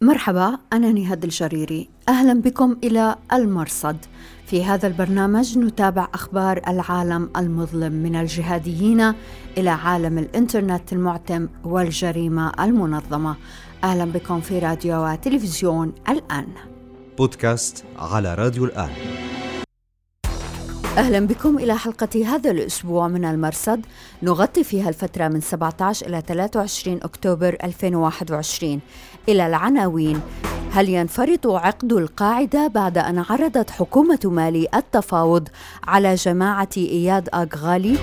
مرحبا أنا نهاد الجريري. أهلا بكم إلى المرصد. في هذا البرنامج نتابع أخبار العالم المظلم من الجهاديين إلى عالم الإنترنت المعتم والجريمة المنظمة. أهلا بكم في راديو وتلفزيون الآن. بودكاست على راديو الآن. أهلا بكم إلى حلقة هذا الأسبوع من المرصد. نغطي فيها الفترة من 17 إلى 23 أكتوبر 2021 إلى العناوين هل ينفرط عقد القاعدة بعد أن عرضت حكومة مالي التفاوض على جماعة إياد أغالي؟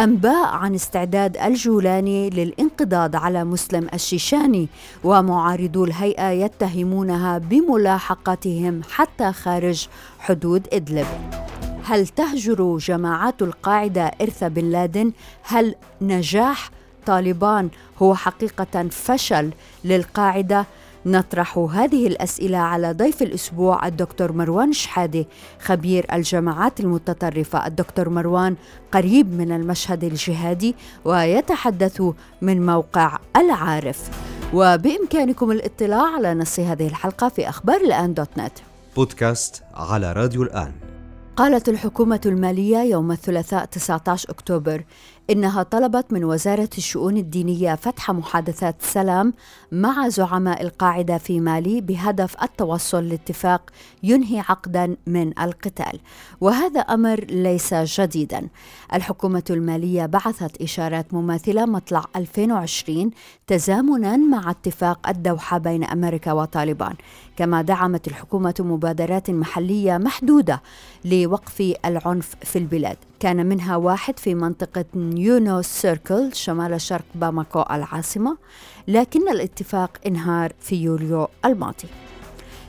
أنباء عن استعداد الجولاني للانقضاض على مسلم الشيشاني ومعارضو الهيئة يتهمونها بملاحقتهم حتى خارج حدود إدلب هل تهجر جماعات القاعدة إرث بن لادن؟ هل نجاح طالبان هو حقيقة فشل للقاعدة؟ نطرح هذه الأسئلة على ضيف الأسبوع الدكتور مروان شحادة خبير الجماعات المتطرفة. الدكتور مروان قريب من المشهد الجهادي ويتحدث من موقع العارف. وبإمكانكم الاطلاع على نص هذه الحلقة في أخبار الآن دوت نت. بودكاست على راديو الآن. قالت الحكومة المالية يوم الثلاثاء 19 أكتوبر إنها طلبت من وزارة الشؤون الدينية فتح محادثات سلام مع زعماء القاعدة في مالي بهدف التوصل لاتفاق ينهي عقدا من القتال. وهذا أمر ليس جديدا. الحكومة المالية بعثت إشارات مماثلة مطلع 2020 تزامنا مع اتفاق الدوحة بين أمريكا وطالبان. كما دعمت الحكومة مبادرات محلية محدودة لوقف العنف في البلاد. كان منها واحد في منطقة نيونو سيركل شمال شرق باماكو العاصمة لكن الاتفاق انهار في يوليو الماضي.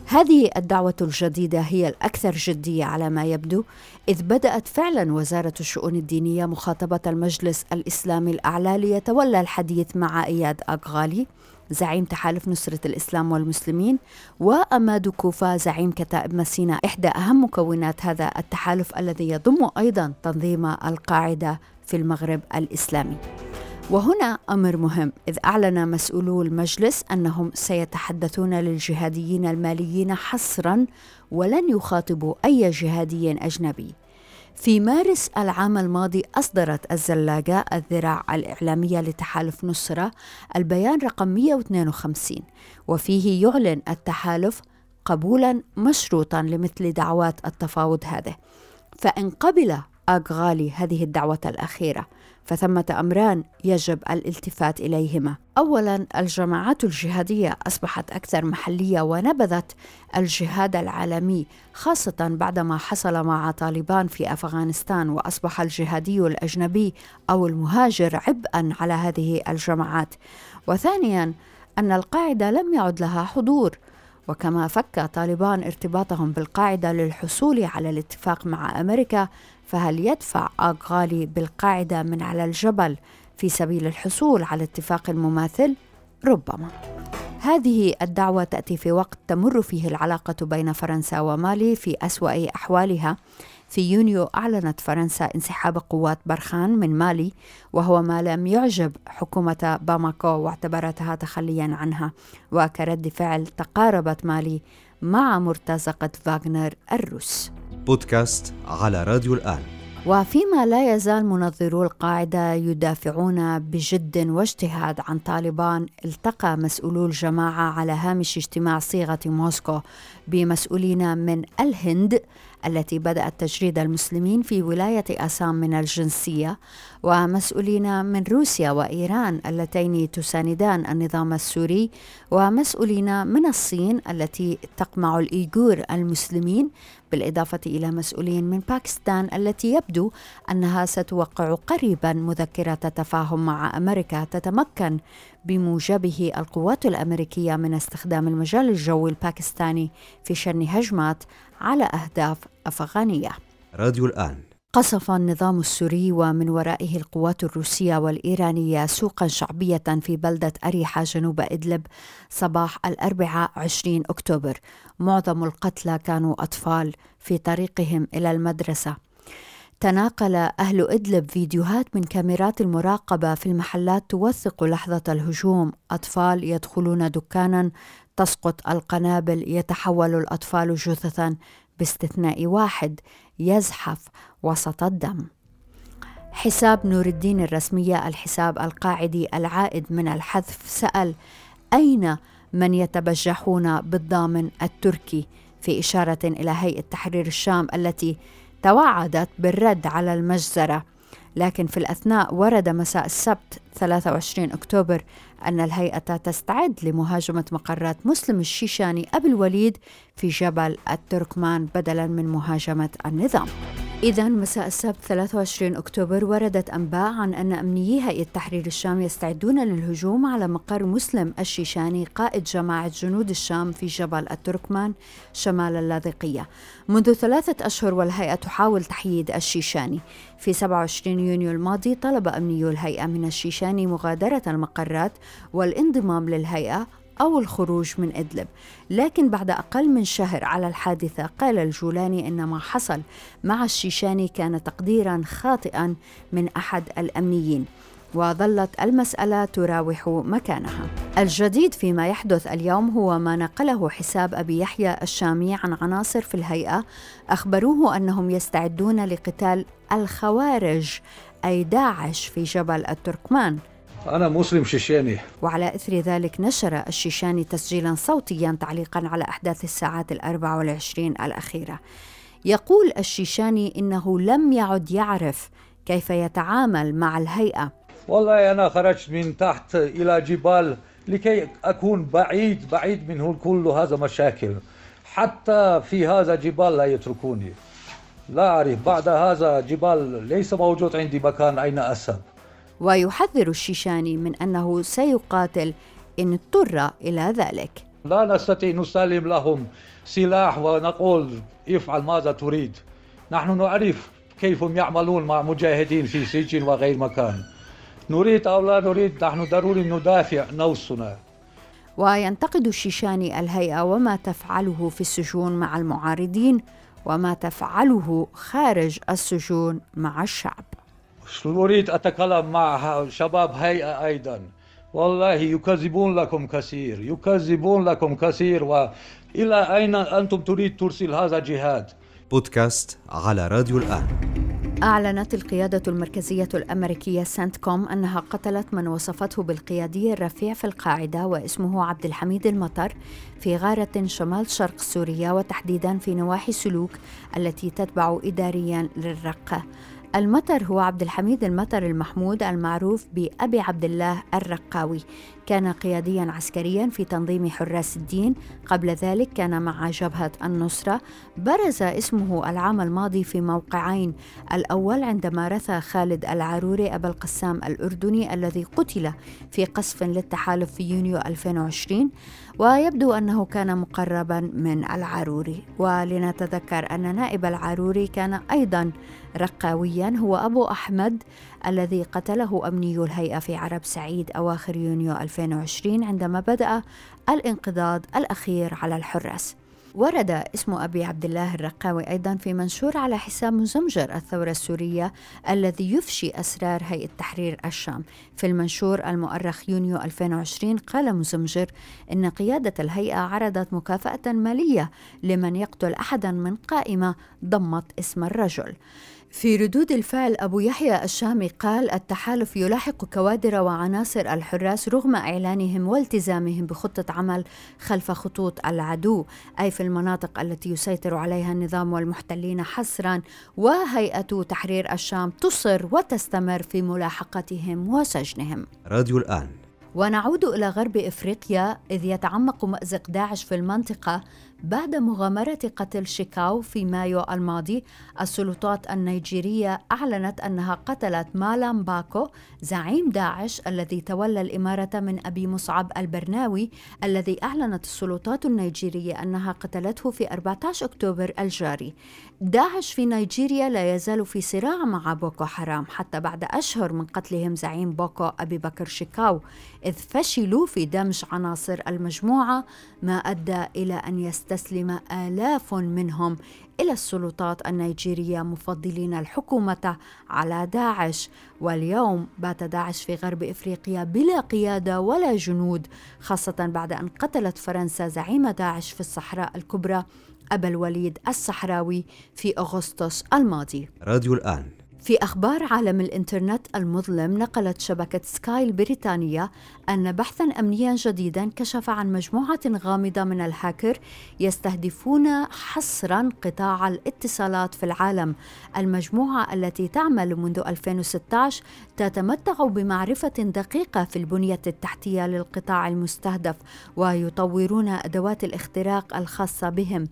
هذه الدعوة الجديدة هي الأكثر جدية على ما يبدو إذ بدأت فعلا وزارة الشؤون الدينية مخاطبة المجلس الإسلامي الأعلى ليتولى الحديث مع إياد أغالي زعيم تحالف نصرة الإسلام والمسلمين وأماد كوفا زعيم كتائب مسينا إحدى أهم مكونات هذا التحالف الذي يضم أيضا تنظيم القاعدة في المغرب الإسلامي. وهنا أمر مهم إذ أعلن مسؤولو المجلس أنهم سيتحدثون للجهاديين الماليين حصرا ولن يخاطبوا أي جهادي أجنبي. في مارس العام الماضي أصدرت الزلاجة الذراع الإعلامية لتحالف نصرة البيان رقم 152 وفيه يعلن التحالف قبولا مشروطا لمثل دعوات التفاوض هذه. فإن قبل أغالي هذه الدعوة الأخيرة فثمة أمران يجب الالتفات إليهما. أولاً الجماعات الجهادية أصبحت أكثر محلية ونبذت الجهاد العالمي خاصة بعدما حصل مع طالبان في أفغانستان وأصبح الجهادي الأجنبي أو المهاجر عبئاً على هذه الجماعات. وثانياً أن القاعدة لم يعد لها حضور وكما فك طالبان ارتباطهم بالقاعدة للحصول على الاتفاق مع أمريكا فهل يدفع أغالي بالقاعدة من على الجبل في سبيل الحصول على اتفاق مماثل؟ ربما. هذه الدعوة تأتي في وقت تمر فيه العلاقة بين فرنسا ومالي في أسوأ أحوالها. في يونيو أعلنت فرنسا انسحاب قوات برخان من مالي وهو ما لم يعجب حكومة باماكو واعتبرتها تخليا عنها وكرد فعل تقاربت مالي مع مرتزقة فاغنر الروس. بودكاست على راديو الآن. وفيما لا يزال منظرو القاعدة يدافعون بجد واجتهاد عن طالبان التقى مسؤولو الجماعة على هامش اجتماع صيغة موسكو بمسؤولين من الهند. التي بدأت تجريد المسلمين في ولاية أسام من الجنسية ومسؤولين من روسيا وإيران اللتين تساندان النظام السوري ومسؤولين من الصين التي تقمع الإيغور المسلمين بالإضافة إلى مسؤولين من باكستان التي يبدو أنها ستوقع قريبا مذكرة تفاهم مع أمريكا تتمكن بموجبه القوات الأمريكية من استخدام المجال الجوي الباكستاني في شن هجمات على أهداف أفغانية. راديو الآن. قصف النظام السوري ومن ورائه القوات الروسية والإيرانية سوقا شعبية في بلدة أريحة جنوب إدلب صباح الأربعاء 20 أكتوبر. معظم القتلى كانوا أطفال في طريقهم إلى المدرسة. تناقل أهل إدلب فيديوهات من كاميرات المراقبة في المحلات توثق لحظة الهجوم. أطفال يدخلون دكانا تسقط القنابل يتحول الأطفال جثثا باستثناء واحد يزحف وسط الدم. حساب نور الدين الرسمية الحساب القاعدي العائد من الحذف سأل أين من يتبجحون بالضامن التركي؟ في إشارة إلى هيئة تحرير الشام التي توعدت بالرد على المجزرة. لكن في الأثناء ورد مساء السبت 23 أكتوبر أن الهيئة تستعد لمهاجمة مقرات مسلم الشيشاني أبي الوليد في جبل التركمان بدلا من مهاجمة النظام. إذا مساء السبت 23 أكتوبر وردت أنباء عن أن أمنيي هيئة تحرير الشام يستعدون للهجوم على مقر مسلم الشيشاني قائد جماعة جنود الشام في جبل التركمان شمال اللاذقية. منذ ثلاثة أشهر والهيئة تحاول تحييد الشيشاني. في 27 يونيو الماضي طلب أمنيو الهيئة من الشيشاني مغادرة المقرات والانضمام للهيئة أو الخروج من إدلب لكن بعد أقل من شهر على الحادثة قال الجولاني إن ما حصل مع الشيشاني كان تقديرا خاطئا من أحد الأمنيين وظلت المسألة تراوح مكانها. الجديد فيما يحدث اليوم هو ما نقله حساب أبي يحيى الشامي عن عناصر في الهيئة أخبروه أنهم يستعدون لقتال الخوارج أي داعش في جبل التركمان. أنا مسلم شيشاني. وعلى إثر ذلك نشر الشيشاني تسجيلا صوتيا تعليقا على أحداث الساعات الأربع والعشرين الأخيرة. يقول الشيشاني إنه لم يعد يعرف كيف يتعامل مع الهيئة. والله أنا خرجت من تحت إلى جبال لكي أكون بعيد بعيد من كل هذا مشاكل. حتى في هذا جبال لا يتركوني. لا أعرف بعد هذا جبال ليس موجود عندي مكان أين أذهب. ويحذر الشيشاني من أنه سيقاتل إن اضطر إلى ذلك. لا نستطيع نسلم لهم سلاح ونقول افعل ماذا تريد. نحن نعرف كيف يعملون مع مجاهدين في سجن وغير مكان. نريد أو لا نريد نحن ضروري ندافع نفسنا وينتقد الشيشاني الهيئة وما تفعله في السجون مع المعارضين وما تفعله خارج السجون مع الشعب. أريد أتكلم مع شباب هيئة أيضا. والله يكذبون لكم كثير يكذبون لكم كثير وإلى أين أنتم تريد ترسل هذا الجهاد بودكاست على راديو الآن. أعلنت القيادة المركزية الأمريكية سنت كوم أنها قتلت من وصفته بالقيادي الرفيع في القاعدة واسمه عبد الحميد المطر في غارة شمال شرق سوريا وتحديدا في نواحي سلوك التي تتبع إداريا للرقة المطر هو عبد الحميد المطر المحمود المعروف بأبي عبد الله الرقاوي. كان قياديا عسكريا في تنظيم حراس الدين. قبل ذلك كان مع جبهة النصرة. برز اسمه العام الماضي في موقعين. الأول عندما رثى خالد العروري أبا القسام الأردني الذي قتل في قصف للتحالف في يونيو 2020 ويبدو أنه كان مقربا من العروري. ولنتذكر أن نائب العروري كان أيضا رقاويا هو أبو أحمد الذي قتله أمني الهيئة في عرب سعيد أواخر يونيو 2020 عندما بدأ الانقضاض الأخير على الحراس. ورد اسم أبي عبد الله الرقاوي أيضا في منشور على حساب مزمجر الثورة السورية الذي يفشي أسرار هيئة تحرير الشام. في المنشور المؤرخ يونيو 2020 قال مزمجر إن قيادة الهيئة عرضت مكافأة مالية لمن يقتل أحدا من قائمة ضمت اسم الرجل. في ردود الفعل أبو يحيى الشامي قال التحالف يلاحق كوادر وعناصر الحراس رغم إعلانهم والتزامهم بخطة عمل خلف خطوط العدو أي في المناطق التي يسيطر عليها النظام والمحتلين حصرا وهيئة تحرير الشام تصر وتستمر في ملاحقتهم وسجنهم. راديو الآن. ونعود إلى غرب إفريقيا إذ يتعمق مأزق داعش في المنطقة بعد مغامرة قتل شيكاو في مايو الماضي السلطات النيجيرية أعلنت أنها قتلت مالام باكو زعيم داعش الذي تولى الإمارة من أبي مصعب البرناوي الذي أعلنت السلطات النيجيرية أنها قتلته في 14 أكتوبر الجاري. داعش في نيجيريا لا يزال في صراع مع بوكو حرام حتى بعد أشهر من قتلهم زعيم بوكو أبي بكر شيكاو إذ فشلوا في دمج عناصر المجموعة ما أدى إلى أن يستسلم آلاف منهم إلى السلطات النيجيرية مفضلين الحكومة على داعش. واليوم بات داعش في غرب إفريقيا بلا قيادة ولا جنود خاصة بعد أن قتلت فرنسا زعيم داعش في الصحراء الكبرى أبا الوليد الصحراوي في أغسطس الماضي. راديو الآن. في أخبار عالم الإنترنت المظلم نقلت شبكة سكاي البريطانية أن بحثا أمنيا جديدا كشف عن مجموعة غامضة من الهاكر يستهدفون حصرا قطاع الاتصالات في العالم. المجموعة التي تعمل منذ 2016 تتمتع بمعرفة دقيقة في البنية التحتية للقطاع المستهدف ويطورون أدوات الاختراق الخاصة بهم.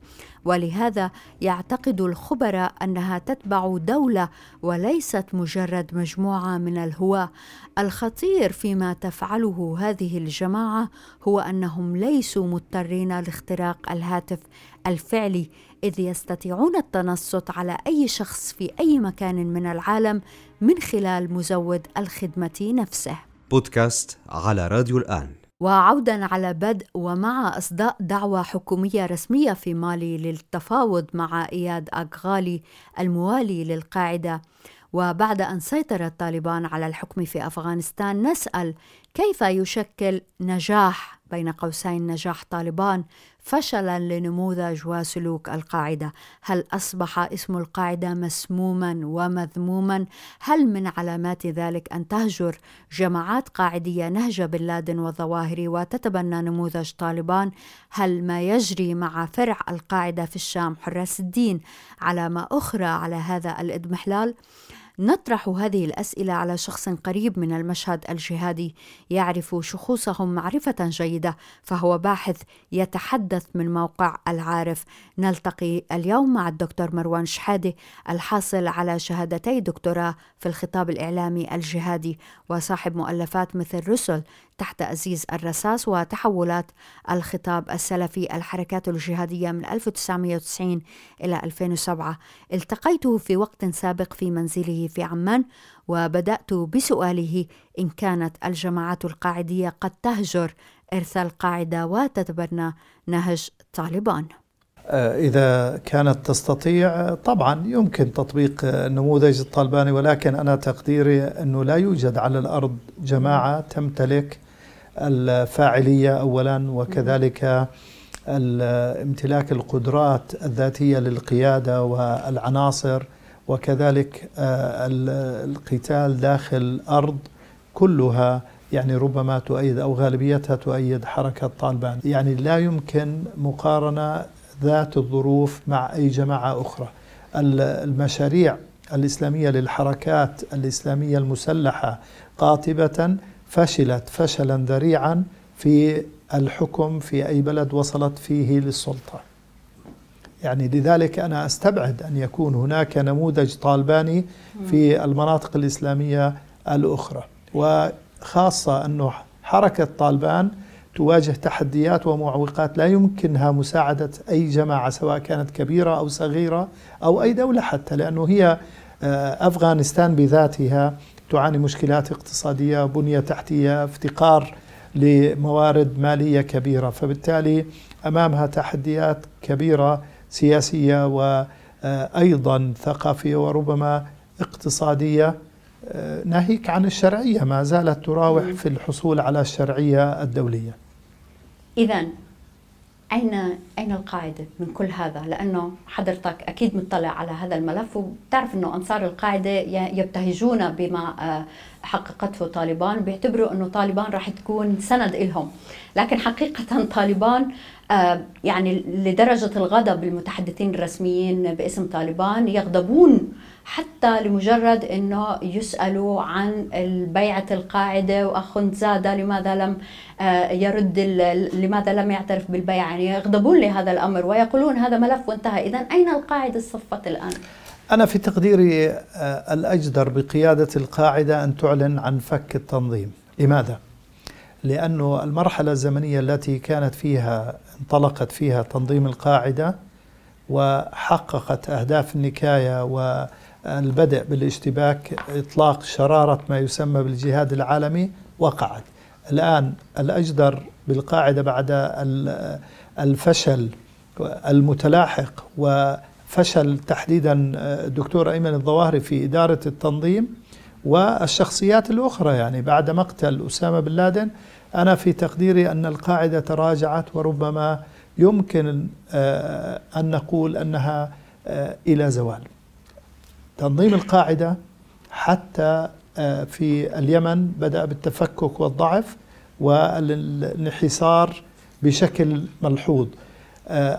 ولهذا يعتقد الخبراء أنها تتبع دولة وليست مجرد مجموعة من الهواه الخطير فيما تفعله هذه الجماعة هو أنهم ليسوا مضطرين لاختراق الهاتف الفعلي إذ يستطيعون التنصت على أي شخص في أي مكان من العالم من خلال مزود الخدمة نفسه. بودكاست على راديو الآن. وعودا على بدء ومع إصداء دعوة حكومية رسمية في مالي للتفاوض مع إياد أغالي الموالي للقاعدة. وبعد أن سيطر الطالبان على الحكم في أفغانستان نسأل كيف يشكل نجاح بين قوسين نجاح طالبان فشلا لنموذج وسلوك القاعدة. هل أصبح اسم القاعدة مسموما ومذموما؟ هل من علامات ذلك أن تهجر جماعات قاعدية نهج بن لادن وظواهره وتتبنى نموذج طالبان؟ هل ما يجري مع فرع القاعدة في الشام حراس الدين علامة أخرى على هذا الاضمحلال نطرح هذه الأسئلة على شخص قريب من المشهد الجهادي يعرف شخوصهم معرفة جيدة فهو باحث يتحدث من موقع العارف. نلتقي اليوم مع الدكتور مروان شحادة الحاصل على شهادتي دكتوراه في الخطاب الإعلامي الجهادي وصاحب مؤلفات مثل رسل تحت أزيز الرصاص وتحولات الخطاب السلفي الحركات الجهادية من 1990 إلى 2007 التقيته في وقت سابق في منزله في عمان وبدأت بسؤاله إن كانت الجماعات القاعدية قد تهجر إرث القاعدة وتتبنى نهج طالبان. إذا كانت تستطيع طبعا يمكن تطبيق النموذج الطالباني ولكن أنا تقديري أنه لا يوجد على الأرض جماعة تمتلك الفاعلية أولا وكذلك امتلاك القدرات الذاتية للقيادة والعناصر وكذلك القتال داخل الأرض كلها يعني ربما تؤيد أو غالبيتها تؤيد حركة طالبان. يعني لا يمكن مقارنة ذات الظروف مع أي جماعة أخرى. المشاريع الإسلامية للحركات الإسلامية المسلحة قاطبة فشلت فشلا ذريعا في الحكم في أي بلد وصلت فيه للسلطة. يعني لذلك أنا أستبعد أن يكون هناك نموذج طالباني في المناطق الإسلامية الأخرى. وخاصة أنه حركة طالبان تواجه تحديات ومعوقات لا يمكنها مساعدة أي جماعة سواء كانت كبيرة أو صغيرة أو أي دولة حتى لأنه هي أفغانستان بذاتها تعاني مشكلات اقتصادية بنية تحتية افتقار لموارد مالية كبيرة. فبالتالي أمامها تحديات كبيرة سياسية وأيضا ثقافية وربما اقتصادية. ناهيك عن الشرعية ما زالت تراوح في الحصول على الشرعية الدولية. إذا أين أين القاعدة من كل هذا؟ لأنه حضرتك أكيد مطلع على هذا الملف وبتعرف أنه أنصار القاعدة يبتهجون بما حققته طالبان بيعتبروا أنه طالبان راح تكون سند لهم لكن حقيقة طالبان يعني لدرجة الغضب المتحدثين الرسميين باسم طالبان يغضبون حتى لمجرد إنه يسألوا عن بيعه القاعدة واخوند زاده لماذا لم يرد لماذا لم يعترف بالبيعة يعني يغضبون لهذا الأمر ويقولون هذا ملف وانتهى اذا أين القاعدة صفت الآن؟ أنا في تقديري الأجدر بقيادة القاعدة أن تعلن عن فك التنظيم. لماذا؟ لأنه المرحلة الزمنية التي كانت فيها انطلقت فيها تنظيم القاعدة وحققت أهداف النكاية و البدء بالاشتباك إطلاق شرارة ما يسمى بالجهاد العالمي وقعت. الآن الأجدر بالقاعدة بعد الفشل المتلاحق وفشل تحديدا الدكتور أيمن الظواهري في إدارة التنظيم والشخصيات الأخرى يعني بعد مقتل أسامة بن لادن. أنا في تقديري أن القاعدة تراجعت وربما يمكن آه، أن نقول أنها آه، إلى زوال. تنظيم القاعدة حتى آه، في اليمن بدأ بالتفكك والضعف والانحسار بشكل ملحوظ.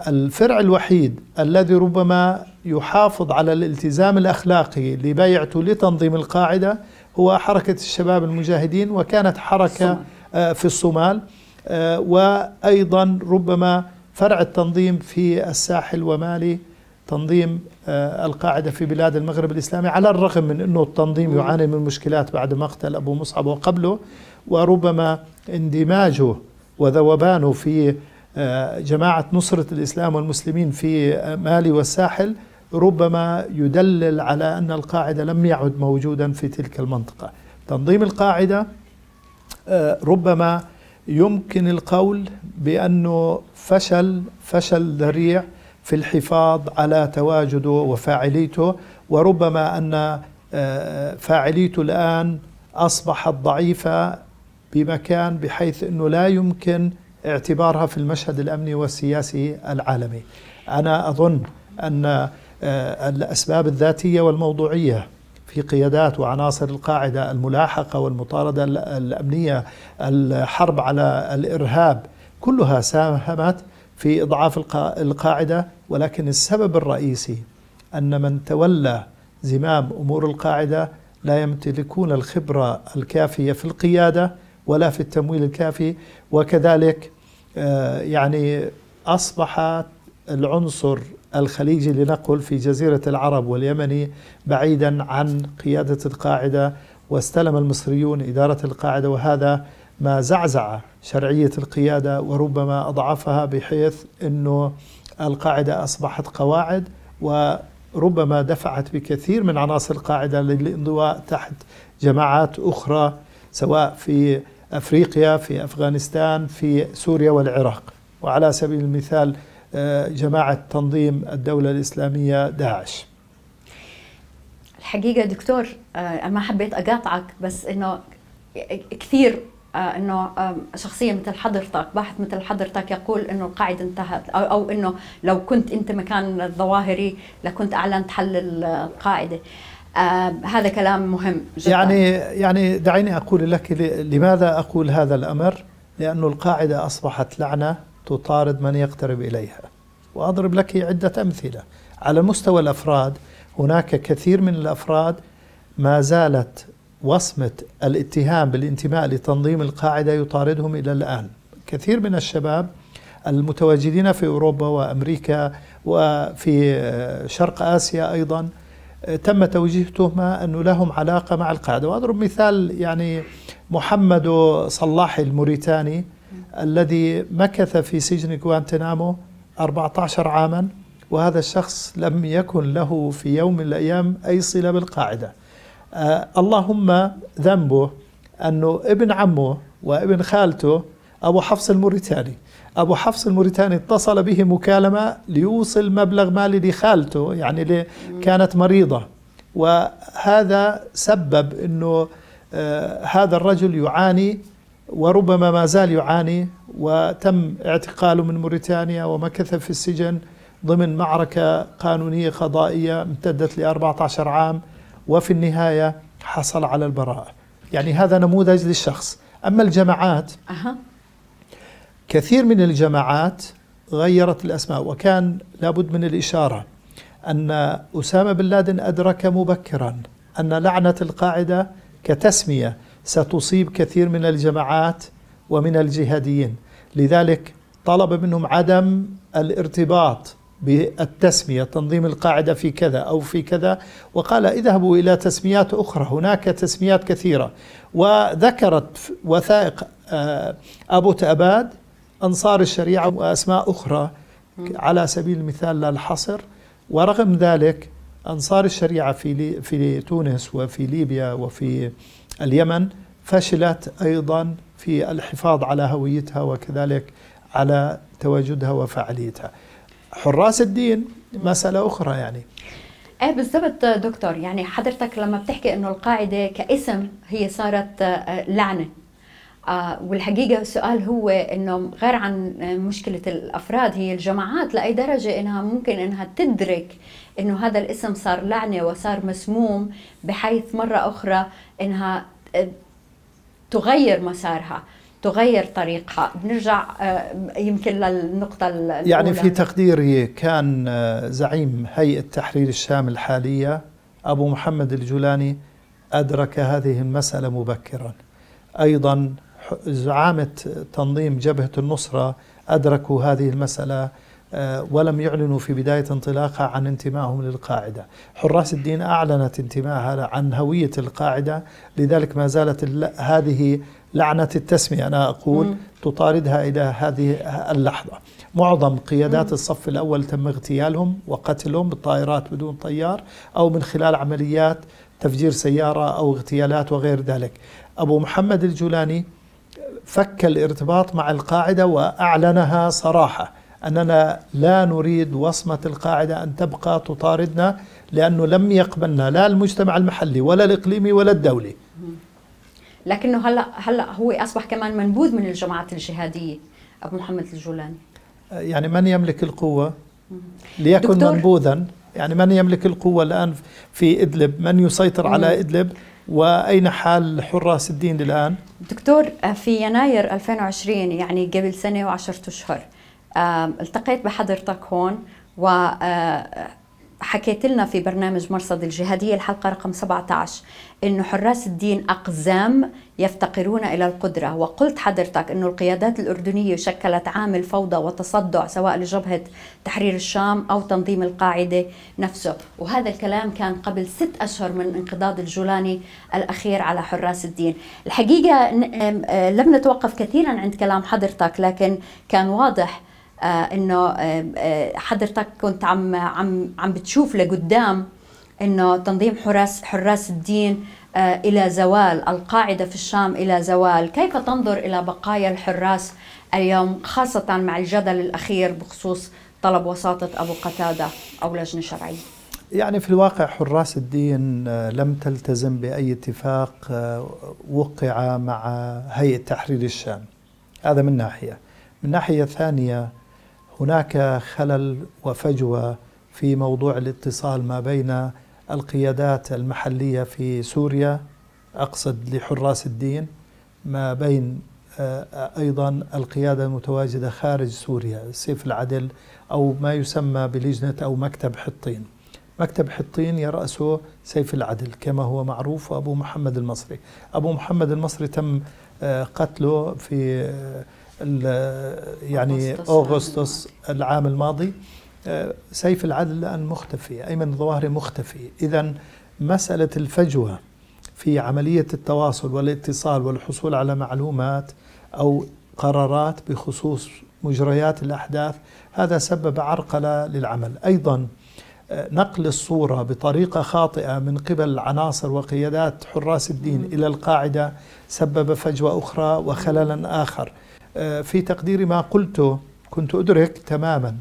الفرع الوحيد الذي ربما يحافظ على الالتزام الأخلاقي لبيعته لتنظيم القاعدة هو حركة الشباب المجاهدين وكانت حركة في الصومال. وأيضا ربما فرع التنظيم في الساحل ومالي تنظيم آه، القاعدة في بلاد المغرب الإسلامي على الرغم من أنه التنظيم يعاني من مشكلات بعد مقتل أبو مصعب وقبله وربما اندماجه وذوبانه في آه، جماعة نصرة الإسلام والمسلمين في مالي والساحل ربما يدلل على أن القاعدة لم يعد موجودا في تلك المنطقة. تنظيم القاعدة آه، ربما يمكن القول بأنه فشل فشل ذريع في الحفاظ على تواجده وفاعليته وربما أن آه، فاعليته الآن أصبحت ضعيفة بمكان بحيث أنه لا يمكن اعتبارها في المشهد الأمني والسياسي العالمي. أنا أظن أن آه، الأسباب الذاتية والموضوعية في قيادات وعناصر القاعدة الملاحقة والمطاردة الأمنية الحرب على الإرهاب كلها ساهمت في إضعاف القاعدة ولكن السبب الرئيسي أن من تولى زمام أمور القاعدة لا يمتلكون الخبرة الكافية في القيادة ولا في التمويل الكافي وكذلك آه، يعني أصبح العنصر الخليجي لنقل في جزيرة العرب واليمني بعيدا عن قيادة القاعدة واستلم المصريون إدارة القاعدة وهذا ما زعزع شرعية القيادة وربما أضعفها بحيث أنه القاعدة أصبحت قواعد وربما دفعت بكثير من عناصر القاعدة للانضواء تحت جماعات أخرى سواء في أفريقيا في أفغانستان في سوريا والعراق. وعلى سبيل المثال آه، جماعة تنظيم الدولة الإسلامية داعش. الحقيقة دكتور آه، ما حبيت أقاطعك بس إنه كثير إنه شخصية مثل حضرتك باحث مثل حضرتك يقول إنه القاعدة انتهت أو, أو إنه لو كنت أنت مكان الظواهري لكنت أعلنت حل القاعدة آه هذا كلام مهم جدا يعني يعني دعيني أقول لك لماذا أقول هذا الأمر؟ لأن القاعدة أصبحت لعنة تطارد من يقترب إليها. وأضرب لك عدة أمثلة. على مستوى الأفراد هناك كثير من الأفراد ما زالت وصمة الاتهام بالانتماء لتنظيم القاعدة يطاردهم إلى الآن. كثير من الشباب المتواجدين في أوروبا وأمريكا وفي شرق آسيا أيضا تم توجيه تهمة أنه لهم علاقة مع القاعدة. وأضرب مثال يعني محمد صلاح الموريتاني الذي مكث في سجن غوانتنامو 14 عاما وهذا الشخص لم يكن له في يوم من الأيام أي صلة بالقاعدة. اللهم ذنبه أنه ابن عمه وابن خالته أبو حفص الموريتاني. أبو حفص الموريتاني اتصل به مكالمة ليوصل مبلغ مالي لخالته يعني اللي كانت مريضة. وهذا سبب أنه آه هذا الرجل يعاني وربما ما زال يعاني وتم اعتقاله من موريتانيا ومكث في السجن ضمن معركة قانونية قضائية امتدت ل 14 عام. وفي النهاية حصل على البراءة. يعني هذا نموذج للشخص. أما الجماعات أه. كثير من الجماعات غيرت الأسماء وكان لابد من الإشارة أن أسامة بن لادن أدرك مبكرا أن لعنة القاعدة كتسمية ستصيب كثير من الجماعات ومن الجهاديين. لذلك طلب منهم عدم الارتباط بالتسمية تنظيم القاعدة في كذا أو في كذا. وقال اذهبوا إلى تسميات أخرى هناك تسميات كثيرة. وذكرت وثائق آه، أبو تأباد أنصار الشريعة وأسماء أخرى على سبيل المثال لا الحصر ورغم ذلك أنصار الشريعة في في تونس وفي ليبيا وفي اليمن فشلت أيضا في الحفاظ على هويتها وكذلك على تواجدها وفعاليتها. حراس الدين مسألة أخرى يعني. إيه بالضبط دكتور يعني حضرتك لما بتحكي إنه القاعدة كاسم هي صارت آه، لعنة. آه والحقيقة السؤال هو إنه غير عن مشكلة الأفراد هي الجماعات لأي درجة إنها ممكن إنها تدرك إنه هذا الاسم صار لعنة وصار مسموم بحيث مرة أخرى إنها آه، تغير مسارها. تغير طريقها. بنرجع آه، يمكن للنقطة الأولى. يعني في تقديري كان آه، زعيم هيئة تحرير الشام الحالية أبو محمد الجولاني أدرك هذه المسألة مبكرا. أيضا زعامة تنظيم جبهة النصرة أدركوا هذه المسألة آه، ولم يعلنوا في بداية انطلاقها عن انتمائهم للقاعدة. حراس الدين أعلنت انتمائها عن هوية القاعدة لذلك ما زالت هذه لعنة التسمية. أنا أقول مم. تطاردها إلى هذه اللحظة. معظم قيادات مم. الصف الأول تم اغتيالهم وقتلهم بالطائرات بدون طيار أو من خلال عمليات تفجير سيارة أو اغتيالات وغير ذلك. أبو محمد الجولاني فك الارتباط مع القاعدة وأعلنها صراحة. أننا لا نريد وصمة القاعدة أن تبقى تطاردنا لأنه لم يقبلنا لا المجتمع المحلي ولا الإقليمي ولا الدولي. لكنه هلا هلا هو اصبح كمان منبوذ من الجماعات الجهادية. أبو محمد الجولاني. يعني من يملك القوة؟ ليكن منبوذا. يعني من يملك القوة الآن في إدلب؟ من يسيطر. على إدلب؟ وأين حال حراس الدين الآن؟ دكتور في يناير 2020 يعني قبل سنة وعشرة أشهر التقيت بحضرتك هون و آه، حكيت لنا في برنامج مرصد الجهادية الحلقة رقم 17 إنه حراس الدين أقزام يفتقرون إلى القدرة. وقلت حضرتك إنه القيادات الأردنية شكلت عامل فوضى وتصدع سواء لجبهة تحرير الشام أو تنظيم القاعدة نفسه. وهذا الكلام كان قبل ست أشهر من انقضاض الجولاني الأخير على حراس الدين. الحقيقة آه، لم نتوقف كثيرا عند كلام حضرتك لكن كان واضح إنه آه، آه، حضرتك كنت عم عم عم بتشوف لقدام إنه تنظيم حراس حراس الدين إلى زوال القاعدة في الشام إلى زوال. كيف تنظر إلى بقايا الحراس اليوم خاصة مع الجدل الأخير بخصوص طلب وساطة أبو قتادة أو لجنة شرعية؟ يعني في الواقع حراس الدين لم تلتزم بأي اتفاق وقع مع هيئة تحرير الشام. هذا من ناحية. من ناحية ثانية هناك خلل وفجوة في موضوع الاتصال ما بين القيادات المحلية في سوريا أقصد لحراس الدين ما بين آه، أيضا القيادة المتواجدة خارج سوريا سيف العدل أو ما يسمى بلجنة أو مكتب حطين. مكتب حطين يرأسه سيف العدل كما هو معروف وأبو محمد المصري. أبو محمد المصري تم آه، قتله في آه، يعني أغسطس. العام الماضي آه، سيف العدل الآن مختفي أيمن الظواهري مختفي. إذا مسألة الفجوة في عملية التواصل والاتصال والحصول على معلومات أو قرارات بخصوص مجريات الأحداث هذا سبب عرقلة للعمل. أيضا آه، نقل الصورة بطريقة خاطئة من قبل عناصر وقيادات حراس الدين إلى القاعدة سبب فجوة أخرى وخللا آخر. في تقدير ما قلته كنت أدرك تماما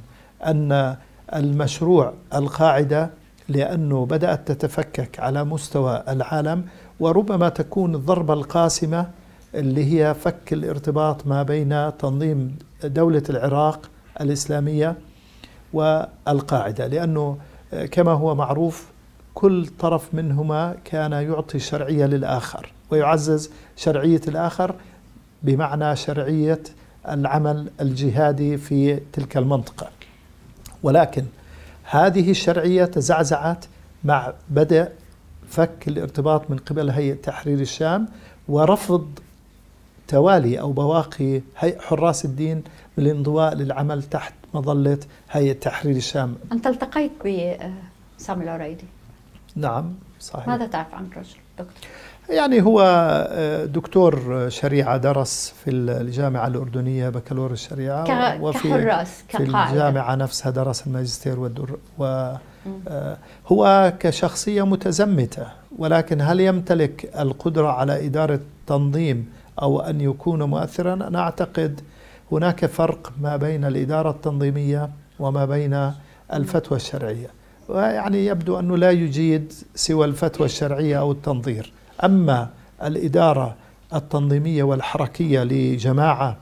أن المشروع القاعدة لأنه بدأت تتفكك على مستوى العالم وربما تكون الضربة القاسمة اللي هي فك الارتباط ما بين تنظيم دولة العراق الإسلامية والقاعدة. لأنه آه، كما هو معروف كل طرف منهما كان يعطي شرعية للآخر ويعزز شرعية الآخر بمعنى شرعية العمل الجهادي في تلك المنطقة. ولكن هذه الشرعية تزعزعت مع بدء فك الارتباط من قبل هيئة تحرير الشام ورفض توالي أو بواقي هيئه حراس الدين بالانضواء للعمل تحت مظلة هيئة تحرير الشام. انت التقيت بسامي العريدي. نعم صحيح. ماذا تعرف عن الرجل دكتور؟ يعني هو آه، دكتور شريعة درس في الجامعة الأردنية بكالوريوس الشريعة وفي كحراس في الجامعة نفسها درس الماجستير والدر و آه، هو كشخصية متزمتة ولكن هل يمتلك القدرة على إدارة تنظيم أو أن يكون مؤثرا؟ أنا أعتقد هناك فرق ما بين الإدارة التنظيمية وما بين الفتوى الشرعية. ويعني يبدو أنه لا يجيد سوى الفتوى الشرعية أو التنظير. أما الإدارة التنظيمية والحركية لجماعة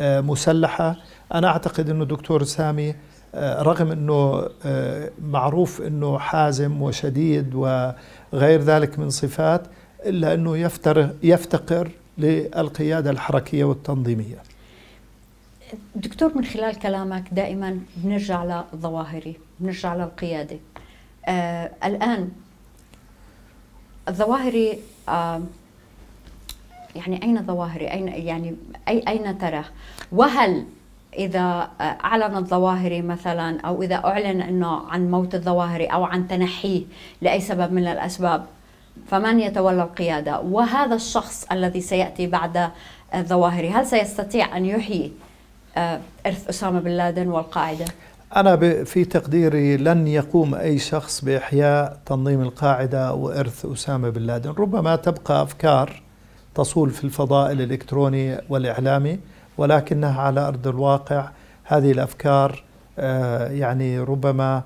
آه، مسلحة أنا أعتقد أنه دكتور سامي آه، رغم أنه آه، معروف أنه حازم وشديد وغير ذلك من صفات إلا أنه يفتقر للقيادة الحركية والتنظيمية. دكتور من خلال كلامك دائما بنرجع للظواهري بنرجع للقيادة. آه الآن الظواهري آه يعني أين ظواهري أين يعني أي أين ترى وهل إذا أعلن الظواهري مثلا أو إذا أعلن أنه عن موت الظواهري أو عن تنحيه لأي سبب من الأسباب فمن يتولى القيادة؟ وهذا الشخص الذي سيأتي بعد الظواهري هل سيستطيع أن يحيي آه، إرث أسامة بن لادن والقاعدة؟ أنا في تقديري لن يقوم أي شخص بإحياء تنظيم القاعدة وإرث أسامة بن لادن. ربما تبقى أفكار تصول في الفضاء الإلكتروني والإعلامي ولكنها على أرض الواقع هذه الأفكار آه، يعني ربما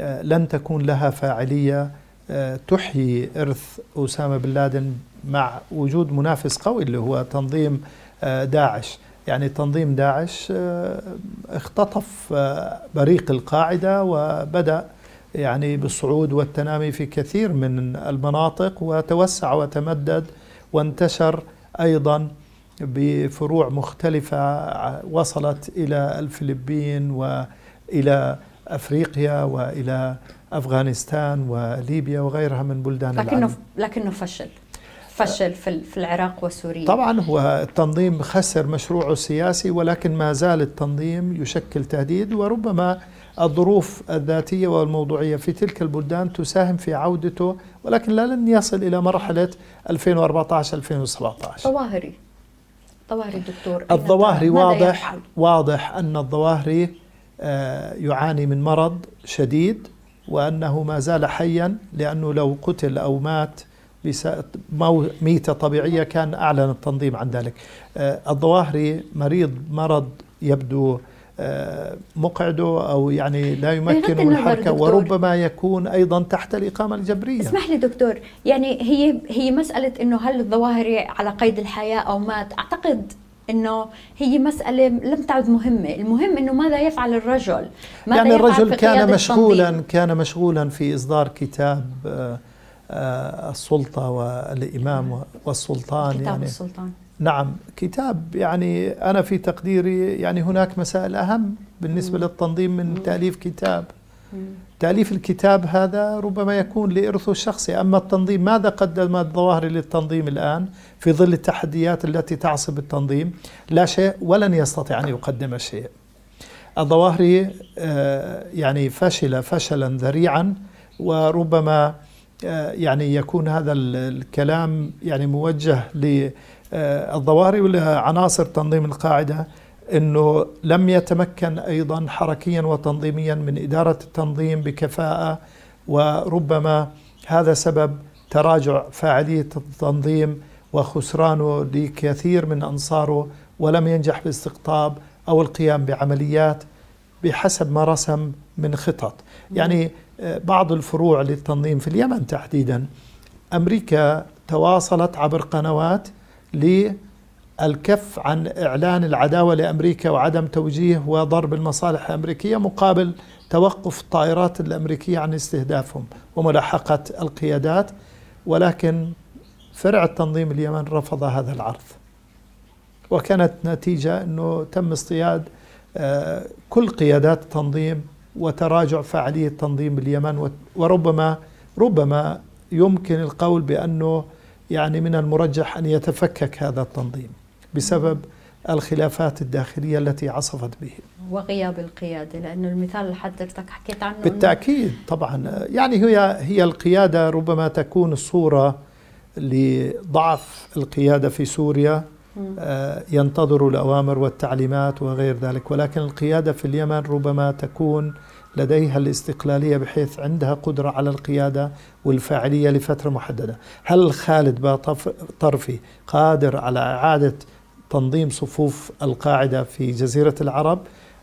آه، لن تكون لها فاعلية تحيي إرث أسامة بن لادن مع وجود منافس قوي اللي هو تنظيم داعش. يعني تنظيم داعش آه، اختطف آه، بريق القاعدة وبدأ يعني بالصعود والتنامي في كثير من المناطق وتوسع وتمدد وانتشر أيضا بفروع مختلفة وصلت إلى الفلبين وإلى أفريقيا وإلى أفغانستان وليبيا وغيرها من بلدان لكنه العالم. لكنه فشل فشل في العراق وسوريا. طبعا هو التنظيم خسر مشروعه السياسي ولكن ما زال التنظيم يشكل تهديد وربما الظروف الذاتية والموضوعية في تلك البلدان تساهم في عودته ولكن لا لن يصل إلى مرحلة 2014 2017 ظواهري ظواهري دكتور الظواهري واضح واضح أن الظواهري آه، يعاني من مرض شديد وأنه ما زال حيا لأنه لو قتل أو مات ميتة طبيعية كان أعلن التنظيم عن ذلك. آه، الظواهري مريض مرض يبدو آه، مقعده أو يعني لا يمكنه الحركة وربما يكون أيضا تحت الإقامة الجبرية. اسمح لي دكتور يعني هي هي مسألة أنه هل الظواهري على قيد الحياة أو مات أعتقد إنه هي مسألة لم تعد مهمة، المهم إنه ماذا يفعل الرجل؟ ماذا يعني الرجل كان مشغولا التنظيم؟ كان مشغولا في إصدار كتاب آه، السلطة والإمام والسلطان كتاب يعني. السلطان. نعم كتاب يعني أنا في تقديري يعني هناك مسائل أهم بالنسبة مم. للتنظيم من مم. تأليف كتاب. مم. تأليف الكتاب هذا ربما يكون لإرثه الشخصي. أما التنظيم ماذا قدم الظواهر للتنظيم الآن في ظل التحديات التي تعصب التنظيم؟ لا شيء ولن يستطيع أن يقدم شيء. الظواهري آه، يعني فشل فشلا ذريعا وربما يعني يكون هذا الكلام يعني موجه للظواهر ولا عناصر تنظيم القاعدة إنه لم يتمكن أيضا حركيا وتنظيميا من إدارة التنظيم بكفاءة وربما هذا سبب تراجع فاعلية التنظيم وخسرانه لكثير من أنصاره ولم ينجح باستقطاب أو القيام بعمليات بحسب ما رسم من خطط. يعني بعض الفروع للتنظيم في اليمن تحديدا. أمريكا تواصلت عبر قنوات للكف عن إعلان العداوة لأمريكا وعدم توجيه وضرب المصالح الأمريكية مقابل توقف الطائرات الأمريكية عن استهدافهم وملاحقة القيادات. ولكن فرع التنظيم اليمن رفض هذا العرض. وكانت نتيجة أنه تم اصطياد آه، كل قيادات التنظيم وتراجع فعالية تنظيم اليمن وربما ربما يمكن القول بأنه يعني من المرجح أن يتفكك هذا التنظيم بسبب الخلافات الداخلية التي عصفت به. وغياب القيادة لأنه المثال اللي حضرتك حكيت عنه بالتأكيد طبعا. يعني هي هي القيادة ربما تكون الصورة لضعف القيادة في سوريا. آه، ينتظروا الأوامر والتعليمات وغير ذلك. ولكن القيادة في اليمن ربما تكون لديها الاستقلالية بحيث عندها قدرة على القيادة والفاعلية لفترة محددة. هل خالد طرفي قادر على إعادة تنظيم صفوف القاعدة في جزيرة العرب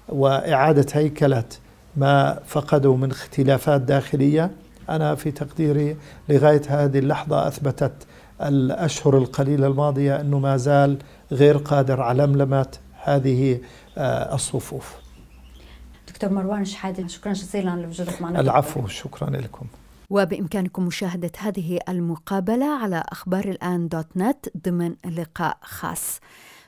وإعادة هيكلة ما فقدوا من اختلافات داخلية؟ أنا في تقديري لغاية هذه اللحظة أثبتت الأشهر القليلة الماضية أنه ما زال غير قادر على ملمة هذه آه، الصفوف. دكتور مروان شحادة شكرا جزيلا لوجودك معنا. العفو شكرا لكم. وبإمكانكم مشاهدة هذه المقابلة على أخبار الآن دوت نت ضمن لقاء خاص.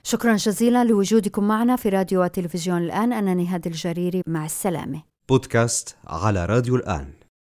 شكرا جزيلا لوجودكم معنا في راديو وتلفزيون الآن. أنا نهاد الجريري مع السلامة. بودكاست على راديو الآن.